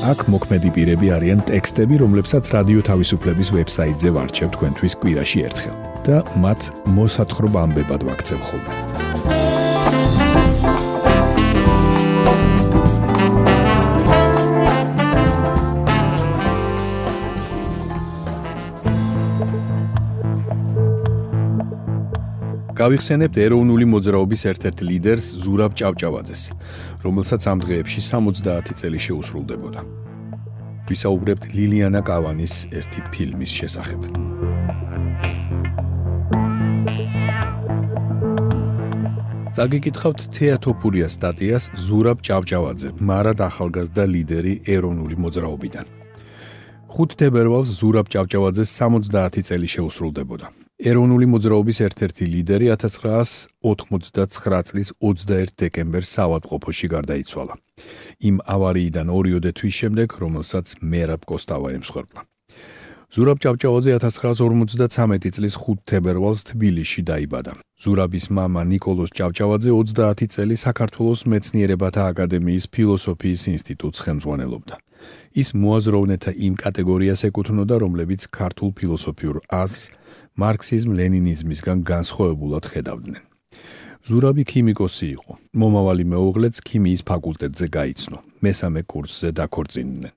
აქ მოქმედი პირები არიან ტექსტები, რომლებსაც რადიო თავისუფლების ვებსაიტზე ვარჩევ თქვენთვის კვირაში ერთხელ და მათ მოსათხრობ ამბებად ვაქცევ ხოლმე. გავიხსენებთ ეროვნული მოძრაობის ერთ-ერთ ლიდერს ზურაბ ჭავჭავაძეს, რომელსაც ამ დღეებში 70 წელი შეუსრულდებოდა. ვისაუბრებთ ლილიანა კავანის ერთი ფილმის შესახებ. წაგიკითხავთ თეატოფურიას სტატიას ზურაბ ჭავჭავაძე, მარად ახალგაზრდა ლიდერი ეროვნული მოძრაობიდან. 5 თებერვალს ზურაბ ჭავჭავაძე 70 წელი შეუსრულდებოდა. ეროვნული მოძრაობის ერთ-ერთი ლიდერი 1999 წლის 21 დეკემბერს საავადმყოფოში გარდაიცვალა. იმ ავარიიდან ორიოდე თვის შემდეგ, რომელსაც მერაბ კოსტავა ემსხვერპლა. ზურაბ ჭავჭავაძე 1953 წლის 5 თებერვალს თბილისში დაიბადა. ზურაბის მამა نيكოლოზ ჭავჭავაძე 30 წელი საქართველოს მეცნიერებათა აკადემიის ფილოსოფიის ინსტიტუტს ხელმძღვანელობდა. ის მოაზროვნეთა იმ კატეგორიას ეკუთვნოდა, რომლებიც ქართულ ფილოსოფიურ აზრს მარქსიზმ-ლენინიზმისგან განსხვავებულად ხედავდნენ. ზურაბი ქიმიკოსი იყო. მომავალი მეუღლეც ქიმიის ფაკულტეტზე გაიცნო. მესამე კურსზე დაქორწინდნენ.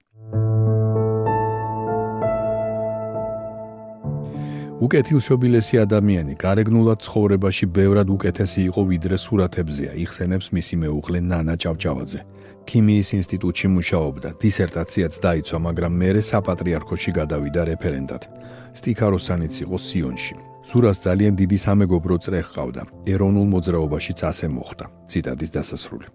უკეთილშობილესი ადამიანი, გარეგნულად ცხოვრებაში ბევრად უკეთესი იყო ვიდრე სურათებზეა, იხსენებს მისი მეუღლე ნანა ჭავჭავაძე. ქიმიის ინსტიტუტში მუშაობდა, დისერტაციაც დაიცვა, მაგრამ მერე საპატრიარქოში გადავიდა რეფერენდად. სტიქაროსანიც იყო სიონში. სურას ძალიან დიდი სამეგობრო წრე ჰყავდა. ეროვნულ მოძრაობაშიც ასე მოხდა. ციტატის დასასრული.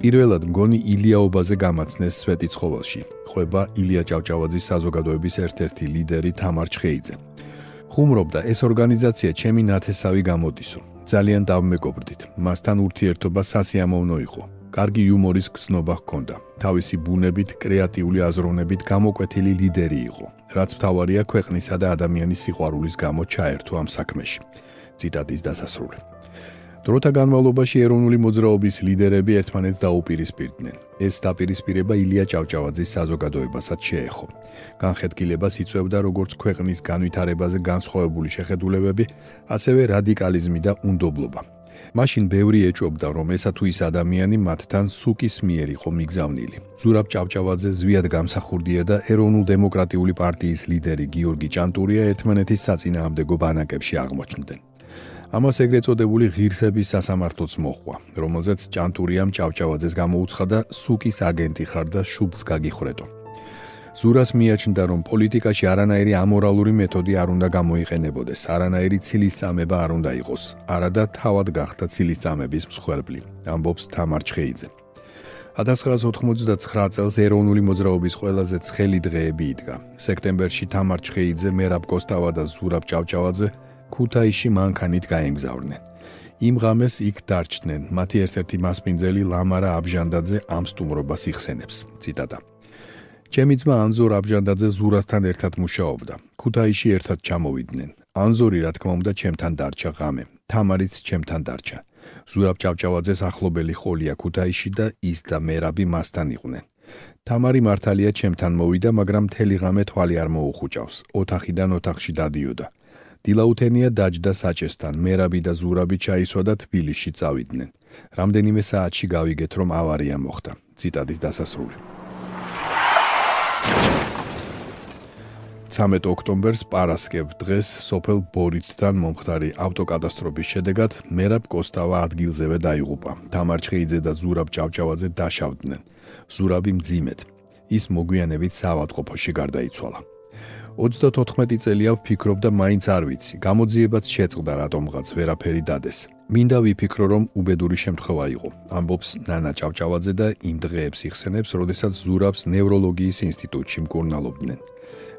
პირველად მგონი ილიაობაზე გამაცნეს სვეტიცხოველში. ხვება ილია ჭავჭავაძის საზოგადოების ერთ-ერთი ლიდერი თამარ ჩხეიძე. ხუმრობდა ეს ორგანიზაცია ჩემი ნათესავი გამოდისო. ძალიან დავმეგობრდით. მასთან ურთიერთობა სასიამოვნო იყო. კარგი იუმორის გზნობა ჰქონდა. თავისი ბუნებით, კრეატიული აზროვნებით გამოკვეთილი ლიდერი იყო. რაც მთავარია ქვეყნისა და ადამიანის სიყვარულის გამო ჩაერთო ამ საქმეში. ციტატის დასასრული. დროთა განმავლობაში ეროვნული მოძრაობის ლიდერები ერთმანეთს დაუპირისპირდნენ. ეს დაპირისპირება ილია ჭავჭავაძის საზოგადოებასაც შეეხო. განხეთქილებას იწევდა როგორც ქვეყნის განვითარებაზე განსხვავებული შეხედულებები, ასევე რადიკალიზმი და უნდობლობა. მაშინ ბევრი ეჭვობდა, რომ ესა თუ ის ადამიანი მათთან სუკის მიერ იყო მიგზავნილი. ზურაბ ჭავჭავაძე ზვიად გამსახურდია და ეროვნულ დემოკრატიული პარტიის ლიდერი გიორგი ჭანტურია ერთმანეთის საწინააღმდეგო ბანაკებში აღმოჩნდნენ. ამას ეგრეთ წოდებული ღირსების სასამართლოც მოხვა, რომელზეც ჭანტურიამ ჭავჭავაძეს გამოუცხადა სუკის აგენტი ხარ და შუბს გაგიხრედო. ზურას მიაჩნდა, რომ პოლიტიკაში არანაირი ამორალური მეთოდი არ უნდა გამოიყენებოდეს, არანაირი ცილის წამება არ უნდა იყოს, არადა თავად გახდა ცილის წამების მსხვერპლი. ამბობს თამარ ჩხეიძე. 1989 წელს ეროვნული მოძრაობის ყველაზე ცხელი დღეები იდგა. სექტემბერში თამარ ჩხეიძე, მერაბ კოსტავა და ზურაბ ჭავჭავაძე ქუთაისში მანქანით გაემგზავრნენ. იმ ღამეს იქ დარჩნენ. მათი ერთ-ერთი მასპინძელი ლამარა აბჟანდაძე ამ სტუმრობას იხსენებს. ციტატა ჩემი ძმა ანზორ აბჟანდაძე ზურასთან ერთად მუშაობდა. ქუთაისში ერთად ჩამოვიდნენ. ანზორი რა თქმა უნდა ჩემთან დარჩა ღამე. თამარიც ჩემთან დარჩა. ზურაბ ჭავჭავაძეს ახლობელი ხოლია ქუთაისში და ის და მერაბი მასთან იყვნენ. თამარი მართალია ჩემთან მოვიდა, მაგრამ მთელი ღამე თვალი არ მოუხუჭავს. ოთახიდან ოთახში დადიოდა. დილაუთენია დაჯდა საჭესთან, მერაბი და ზურაბი ჩაისვა და თბილისში წავიდნენ. რამდენიმე საათში გავიგეთ, რომ ავარია მოხდა. ციტატის დასასრული. 13 ოქტომბერს პარასკევ დღეს სოფელ ბორითთან მომხდარი ავტოკატასტროფის შედეგად მერაბ კოსტავა ადგილზევე დაიღუპა. თამარჩხეიძე და ზურაბ ჭავჭავაძე დაშავდნენ. ზურაბი მძიმედ. ის მოგვიანებით საავადმყოფოში გარდაიცვალა. 34 წელია ვფიქრობ და მაინც არ ვიცი. გამოძიებაც შეწყდა რატომღაც ვერაფერი დადეს. მინდა ვიფიქრო რომ უბედური შემთხვევა იყო. ამბობს ნანა ჭავჭავაძე და იმ დღეებს იხსენებს, როდესაც ზურაბს ნევროლოგიის ინსტიტუტში მკურნალობდნენ.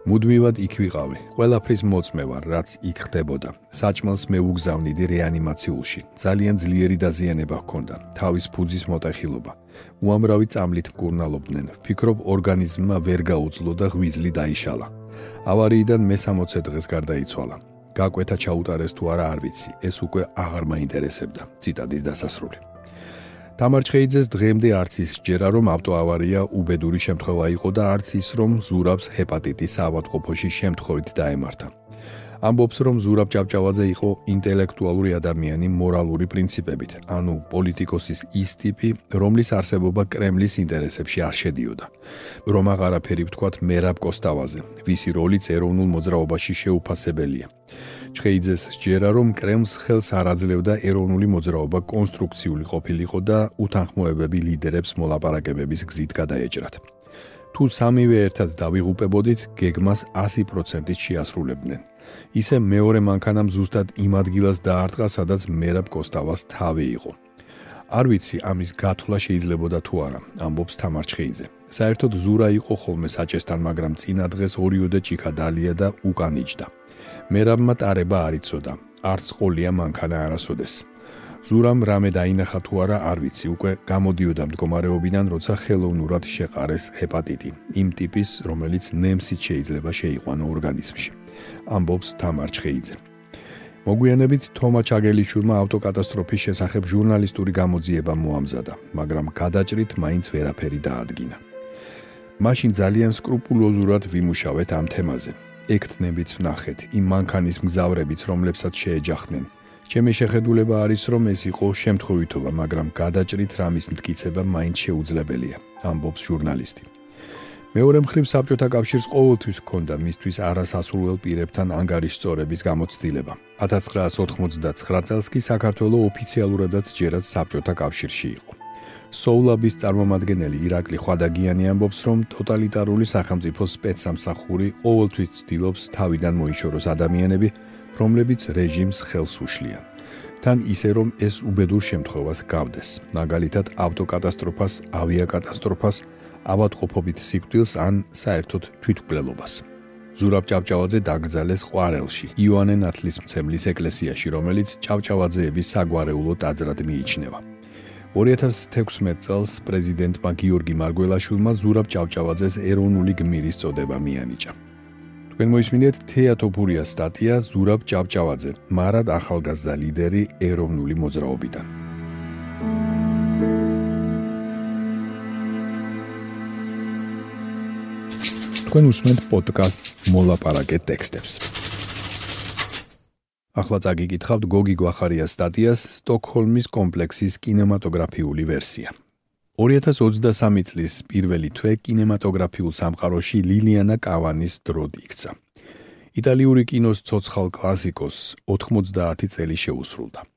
მუდმივად იქ ვიყავი. ყველაფრის მოწმე ვარ, რაც იქ ხდებოდა. საჭმელს მე უგზავნიდი რეანიმაციულში. ძალიან ძლიერი დაზიანება ჰქონდა. თავის ფუძის მოტეხილობა. უამრავი წამლით მკურნალობდნენ. ვფიქრობ, ორგანიზმმა ვერ გაუძლო და ღვიძლი დაიშალა. ავარიიდან მე-60 დღეს გარდაიცვალა. გაკვეთა ჩაუტარეს თუ არა არ ვიცი. ეს უკვე აღარ მაინტერესებდა. ციტადის დასასრული. თამარჩხეიძეს დღემდე არც ის ჯერა რომ ავტოავარია უბედური შემთხვევა იყო და არც ის რომ ზურაბს ჰეპატიტის ავადმყოფოში შემთხვევით დაემართა. ამბობს რომ ზურაბ ჭავჭავაძე იყო ინტელექტუალური ადამიანი მორალური პრინციპებით, ანუ პოლიტიკოსის ის ტიპი, რომლის არსებობა კრემლის ინტერესებში არ შედიოდა. რომ აღარაფერი ვთქვათ მერაბ კოსტავაზე, ვისი როლიც ეროვნულ მოძრაობაში შეუფასებელია. ჩხეიძეს ჯერა რომ კრემლს ხელს არ აძლევდა ეროვნული მოძრაობა კონსტრუქციული ყოფილიყო და უთანხმოებები ლიდერებს მოლაპარაკებების გზით გადაეჭრათ. თუ სამივე ერთად დავიღუპებოდით, გეგმას 100%-ით შეასრულებდნენ. ისე მეორე მანქანამ ზუსტად იმ ადგილას დაარტყა, სადაც მერაბ კოსტავას თავი იყო. არ ვიცი ამის გათვლა შეიძლებოდა თუ არა, ამბობს თამარჩხეიძე. საერთოდ ზურა იყო ხოლმე საჭესთან, მაგრამ წინა დღეს ორიოდე ჭიქა დალია და უკან იჯდა. მერაბმა ტარება არ იცოდა. არც ყოლია მანქანა არასოდეს. ზურამ რამე დაინახა თუ არა არ ვიცი, უკვე გამოდიოდა მდგომარეობიდან, როცა ხელოვნურად შეყარეს ჰეპატიტი, იმ ტიპის, რომელიც ნემსით შეიძლება შეიყვანო ორგანიზმში. ამბობს თამარ ჩხეიძე. მოგვიანებით თომა ჩაგელიშვილმა ავტოკატასტროფის შესახებ ჟურნალისტური გამოძიება მოამზადა, მაგრამ გადაჭრით მაინც ვერაფერი დაადგინა. მაშინ ძალიან სკრუპულოზურად ვიმუშავეთ ამ თემაზე. ექთნებიც ვნახეთ იმ მანქანის მგზავრებიც, რომლებსაც შეეჯახნენ. ჩემი შეხედულება არის, რომ ეს იყო შემთხვევითობა, მაგრამ გადაჭრით რამის მტკიცება მაინც შეუძლებელია, ამბობს ჟურნალისტი. მეორე მხრივ საბჭოთა კავშირს ყოველთვის ჰქონდა მისთვის არასასურველ პირებთან ანგარიშსწორების გამოცდილება. 1999 წელს კი საქართველო ოფიციალურადაც ჯერაც საბჭოთა კავშირში იყო. სოულაბის წარმომადგენელი ირაკლი ხვადაგიანი ამბობს, რომ ტოტალიტარული სახელმწიფოს სპეცსამსახური ყოველთვის ცდილობს თავიდან მოიშოროს ადამიანები, რომლებიც რეჟიმს ხელს უშლიან. თან ისე რომ ეს უბედურ შემთხვევას გავდეს, მაგალითად ავტოკატასტროფას, ავიაკატასტროფას, ავადმყოფობით სიკვდილს ან საერთოდ თვითმკვლელობას. ზურაბ ჭავჭავაძე დაკრძალეს ყვარელში, იოანე ნათლისმცემლის ეკლესიაში, რომელიც ჭავჭავაძეების საგვარეულო ტაძრად მიიჩნევა. 2016 წელს პრეზიდენტმა გიორგი მარგველაშვილმა ზურაბ ჭავჭავაძეს ეროვნული გმირის წოდება მიანიჭა. თქვენ მოისმინეთ თეატოფურიას სტატია ზურაბ ჭავჭავაძე, მარად ახალგაზრდა ლიდერი ეროვნული მოძრაობიდან. თქვენ უსმენთ პოდკასტს მოლაპარაკე ტექსტებს. ახლა წაგიკითხავთ გოგი გვახარიას სტატიას სტოკჰოლმის კომპლექსის კინემატოგრაფიული ვერსია. 2023 წლის პირველი თვე კინემატოგრაფიულ სამყაროში ლილიანა კავანის დროდ იქცა. იტალიური კინოს ცოცხალ კლასიკოს 90 წელი შეუსრულდა.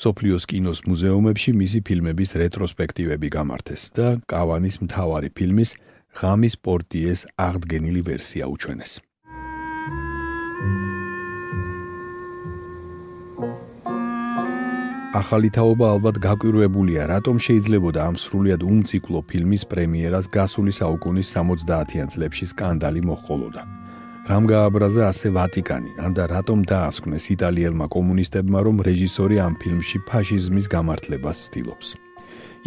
სოფლიოს კინოს მუზეუმებში მისი ფილმების რეტროსპექტივები გამართეს და კავანის მთავარი ფილმის ღამის პორტიეს აღდგენილი ვერსია უჩვენეს. ახალი თაობა ალბათ გაკვირვებულია, რატომ შეიძლებოდა ამ სრულიად უმციკლო ფილმის პრემიერას გასული საუკუნის 70-იან წლებში სკანდალი მოჰყოლოდა. რამ გააბრაზა ასე ვატიკანი, ანდა რატომ დაასკვნეს იტალიელმა კომუნისტებმა, რომ რეჟისორი ამ ფილმში ფაშიზმის გამართლებას ცდილობს?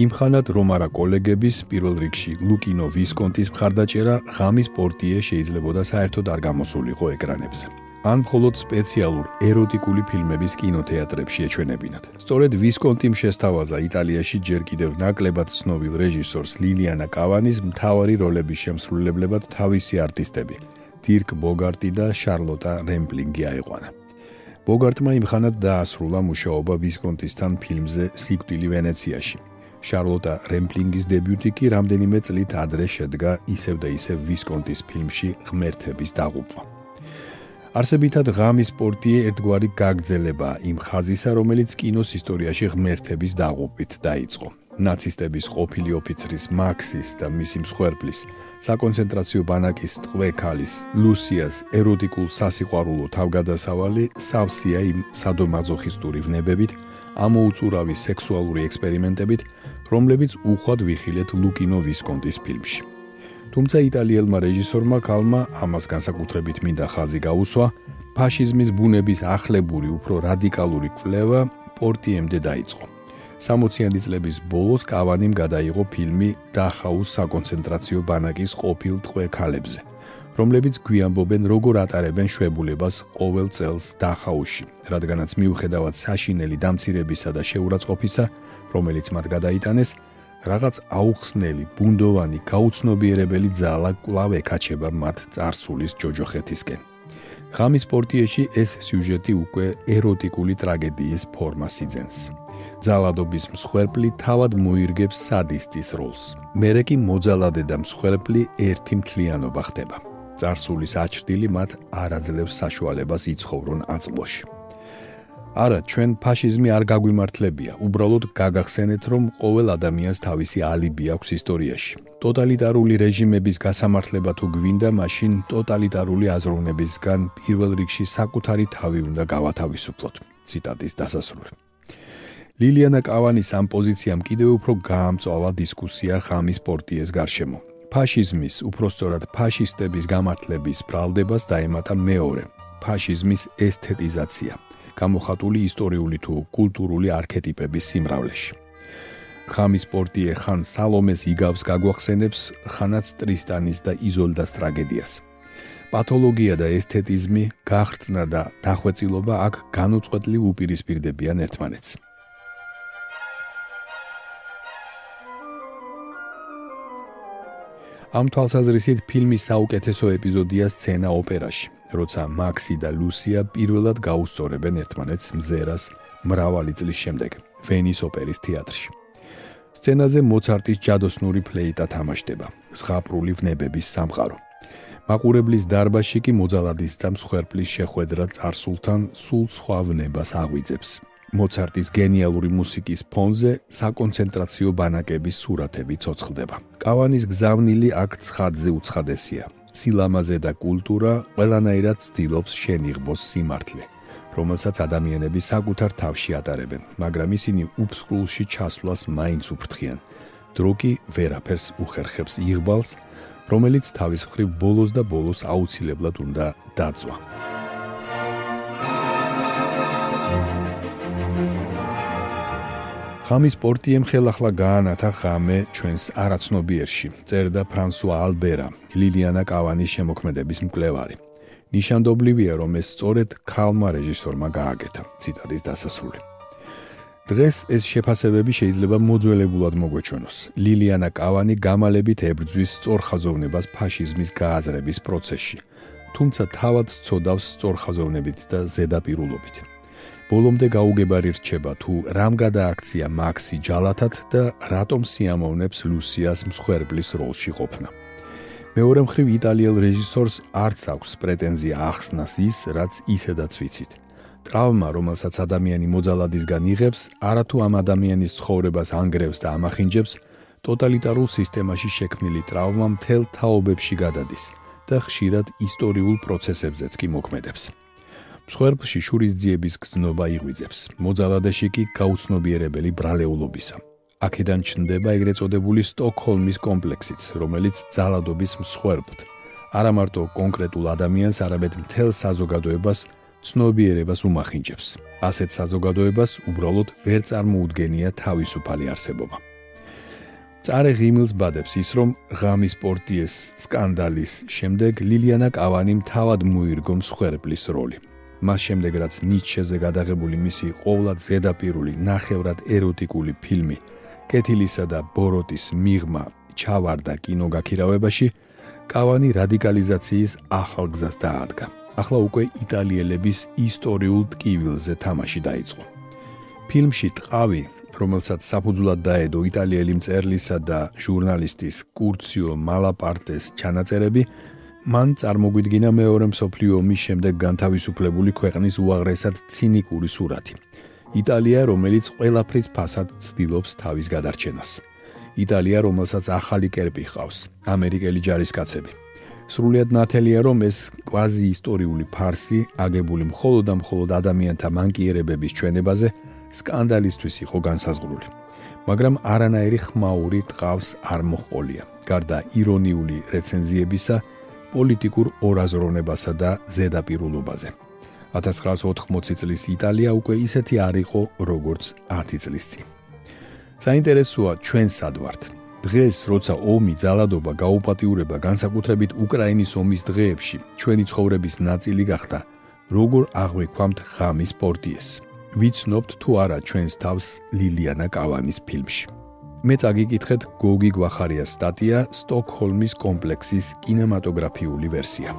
იმხანად რომ არა კოლეგების პირველ რიგში ლუკინო ვისკონტის მხარდაჭერა ღამის პორტიე შეიძლებოდა საერთოდ არ გამოსულიყო ეკრანებზე. ან მხოლოდ სპეციალურ ეროტიკული ფილმების კინოთეატრებში ეჩვენებინათ. სწორედ ვისკონტიმ შესთავაზა იტალიაში ჯერ კიდევ ნაკლებად ცნობილ რეჟისორს ლილიანა კავანის მთავარი როლების შემსრულებლებად თავისი არტისტები, დირკ ბოგარტი და შარლოტა რემპლინგი აიყვანა. ბოგარტმა იმხანად დაასრულა მუშაობა ვისკონტისთან ფილმზე სიკვდილი ვენეციაში. შარლოტა რემპლინგის დებიუტი კი რამდენიმე წლით ადრე შედგა ისევ და ისევ ვისკონტის ფილმში ღმერთების დაღუპვა. არსებითად ღამის სპორტი ერთგვარი გაგრძელება იმ ხაზისა, რომელიც კინოს ისტორიაში ღმერთების დაღუპვით დაიწყო. ნაცისტების ყოფილი ოფიცრის მაქსის და მისი მსხვერპლის საკონცენტრაციო ბანაკის ტყვე ქალის ლუსიას ეროტიკულ სასიყვარულო თავგადასავალი სავსეა იმ სადომაზოხისტური ვნებებით, ამოუწურავი სექსუალური ექსპერიმენტებით, რომლებიც უხვად ვიხილეთ ლუკინო ვისკონტის ფილმში. თუმცა იტალიელმა რეჟისორმა კალმა ამას განსაკუთრებით მინდა ხაზი გაუსვა, ფაშიზმის ბუნების ახლებური, უფრო რადიკალური კვლევა პორტიემდე დაიწყო. 60-იანი წლების ბოლოს კავანიმ გადაიღო ფილმი დახაუს საკონცენტრაციო ბანაკის ყოფილ ტყვე ქალებზე, რომლებიც გვიანბობენ როგორ ატარებენ შვებულებას ყოველ წელს დახაუსში, რადგანაც მიუხედავად საშინელი დამცირებისა და შეურაცხყოფისა, რომელიც მათ გადაიტანეს, რაღაც აუხსნელი, ბუნდოვანი, გაუცნობიერებელი ძალა კვლავ ეკაჩება მათ царსულის ჯოჯოხეთისკენ. ღამის პორტიეში ეს სიუჟეტი უკვე ეროტიკული ტრაგედიის ფორმას იძენს. ძალადობის მსხვერპლი თავად მოირგებს სადისტის როლს. მერე კი მოძალადე და მსხვერპლი ერთი მთლიანობა ხდება. царსულის აჩრდილი მათ არ აძლევს საშუალებას იცხოვრონ აწმოში. არა, ჩვენ ფაშიზმი არ გაგვიმართლებია. უბრალოდ გაგახსენეთ, რომ ყოველ ადამიანს თავისი ალიბი აქვს ისტორიაში. ტოტალიტარული რეჟიმების გასამართლება თუ გვინდა, მაშინ ტოტალიტარული აზროვნებისგან პირველ რიგში საკუთარი თავი უნდა გავათავისუფლოთ. ციტატის დასასრული. ლილიანა კავანის ამ პოზიციამ კიდევ უფრო გაამწვავა დისკუსია ხამის პორტიეს გარშემო. ფაშიზმის, უფრო სწორად ფაშისტების გამართლების ბრალდებას დაემატა მეორე, ფაშიზმის ესთეტიზაცია. გამოხატული ისტორიული თუ კულტურული არქეტიპების სიმრავლეში. ხამის პორტიე ხან სალომეს იგავს გაგვახსენებს ხანაც ტრისტანის და იზოლდას ტრაგედიას. პათოლოგია და ესთეტიზმი, გახრძნა და დახვეწილობა აქ განუწყვეტლი უპირისპირდებიან ერთმანეთს. ამ თვალსაზრისით ფილმის საუკეთესო ეპიზოდია სცენა ოპერაში. როცა მაქსი და ლუსია პირველად გაუსწორებენ ერთმანეთს მზერას მრავალი წლის შემდეგ ვენის ოპერის თეატრში. სცენაზე მოცარტის ჯადოსნური ფლეიტა თამაშდება, ზღაპრული ვნებების სამყარო. მაყურებლის დარბაზში კი მოძალადის და მსხვერპლის შეხვედრა царსულთან სულ სხვა ვნებას აღვიძებს. მოცარტის გენიალური მუსიკის ფონზე საკონცენტრაციო ბანაკების სურათები ცოცხლდება. კავანის გზავნილი აქ ცხადზე უცხადესია. სილამაზე და კულტურა ყველანაირად ცდილობს შენიღბოს სიმართლე, რომელსაც ადამიანები საკუთარ თავში ატარებენ, მაგრამ ისინი უფსკულში ჩასვლას მაინც უფრთხიან. დრო კი ვერაფერს უხერხებს იღბალს, რომელიც თავის მხრივ ბოლოს და ბოლოს აუცილებლად უნდა დაწვა. ხამის პორტიემ ხელახლა გაანათა ხამე ჩვენს არაცნობიერში. წერდა ფრანსუა ალბერა, ლილიანა კავანის შემოქმედების მკვლევარი. ნიშანდობლივია, რომ ეს სწორედ ქალმა რეჟისორმა გააკეთა. ციტატის დასასრული. დღეს ეს შეფასებები შეიძლება მოძველებულად მოგვეჩვენოს. ლილიანა კავანი გამალებით ებრძვის სწორხაზოვნებას ფაშიზმის გააზრების პროცესში, თუმცა თავად წოდავს სწორხაზოვნებით და ზედაპირულობით. ბოლომდე გაუგებარი რჩება თუ რამ გადააქცია მაქსი ჯალათად და რატომ სიამოვნებს ლუსიას მსხვერპლის როლში ყოფნა. მეორე მხრივ იტალიელ რეჟისორს არც აქვს პრეტენზია ახსნას ის, რაც ისედაც ვიცით. ტრავმა, რომელსაც ადამიანი მოძალადისგან იღებს, არათუ ამ ადამიანის ცხოვრებას ანგრევს და ამახინჯებს, ტოტალიტარულ სისტემაში შექმნილი ტრავმა მთელ თაობებში გადადის და ხშირად ისტორიულ პროცესებზეც კი მოქმედებს. მსხვერპლში შურის ძიების გზნობა იღვიძებს. მოძალადეში კი გაუცნობიერებელი ბრალეულობისა. აქედან ჩნდება ეგრეთ წოდებული სტოკჰოლმის კომპლექსიც, რომელიც ძალადობის მსხვერპლთ არა მარტო კონკრეტულ ადამიანს, არამედ მთელ საზოგადოებას ცნობიერებას უმახინჯებს. ასეთ საზოგადოებას უბრალოდ ვერ წარმოუდგენია თავისუფალი არსებობა. წარე ღიმილს ბადებს ის, რომ ღამის პორტიეს სკანდალის შემდეგ ლილიანა კავანიმ თავად მოირგო მსხვერპლის როლი. მას შემდეგ რაც ნიჩეზე გადაღებული მისი ყოვლად ზედაპირული ნახევრად ეროტიკული ფილმი კეთილისა და ბოროტის მიღმა ჩავარდა კინოგაქირავებაში კავანი რადიკალიზაციის ახალ გზას დაადგა. ახლა უკვე იტალიელების ისტორიულ ტკივილზე თამაში დაიწყო. ფილმში ტყავი რომელსაც საფუძვლად დაედო იტალიელი მწერლისა და ჟურნალისტის კურციო მალაპარტეს ჩანაწერები მან წარმოგვიდგინა მეორე მსოფლიო ომის შემდეგ განთავისუფლებული ქვეყნის უაღრესად ცინიკური სურათი. იტალია, რომელიც ყველაფრის ფასად ცდილობს თავის გადარჩენას. იტალია, რომელსაც ახალი კერპი ხავს, ამერიკელი ჯარისკაცები. სრულიად ნათელია, რომ ეს კვაზი ისტორიული ფარსი, აგებული მხოლოდ და მხოლოდ ადამიანთა მანკიერებების ჩვენებაზე, სკანდალისტვის იყო განსაზღვრული. მაგრამ არანაირი ხმაური ტყავს არ მოხოლია. გარდა ირონიული რეცენზიებისა, პოლიტიკურ ორაზროვნებასა და ზედაპირულობაზე. 1980 წლის იტალია უკვე ისეთი არ იყო, როგორც 10 წლის წინ. საინტერესოა ჩვენ სად ვართ. დღეს, როცა ომი, ძალადობა, გაუპატიურება განსაკუთრებით უკრაინის ომის დღეებში ჩვენი ცხოვრების ნაწილი გახდა, როგორ აღვიქვამთ ხამის პორტიეს. ვიცნობთ თუ არა ჩვენს თავს ლილიანა კავანის ფილმში. მე წაგიკითხეთ გოგი გვახარიას სტატია სტოკჰოლმის კომპლექსის კინემატოგრაფიული ვერსია.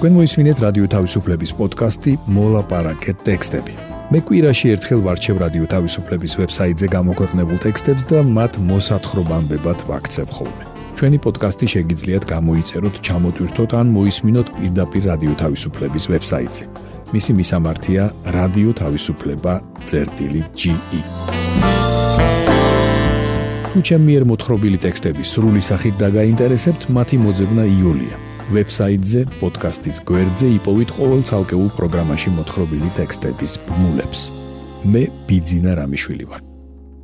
თქვენ მოისმინეთ რადიო თავისუფლების პოდკასტი მოლაპარაკეთ ტექსტები. მე კვირაში ერთხელ ვარჩევ რადიო თავისუფლების ვებსაიტზე გამოქვეყნებულ ტექსტებს და მათ მოსათხრობამდე ვაქცევ ხოლმე. ჩვენი პოდკასტი შეგიძლიათ გამოიწეროთ, ჩამოტვირთოთ ან მოისმინოთ პირდაპირ რადიო თავისუფლების ვებსაიტზე. მისი მისამართია რადიო თავისუფლება.ge. თუ ჩემი მიერ მოთხრობილი ტექსტები სრული სახით დაგაინტერესებთ, მათი მოძებნა იულია. ვებსაიტზე, პოდკასტის გვერდზე იპოვით ყოველ ცალკეულ პროგრამაში მოთხრობილი ტექსტების ბმულებს. მე ბიძინა რამიშვილი ვარ.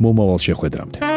მომავალ შეხვედრამდე.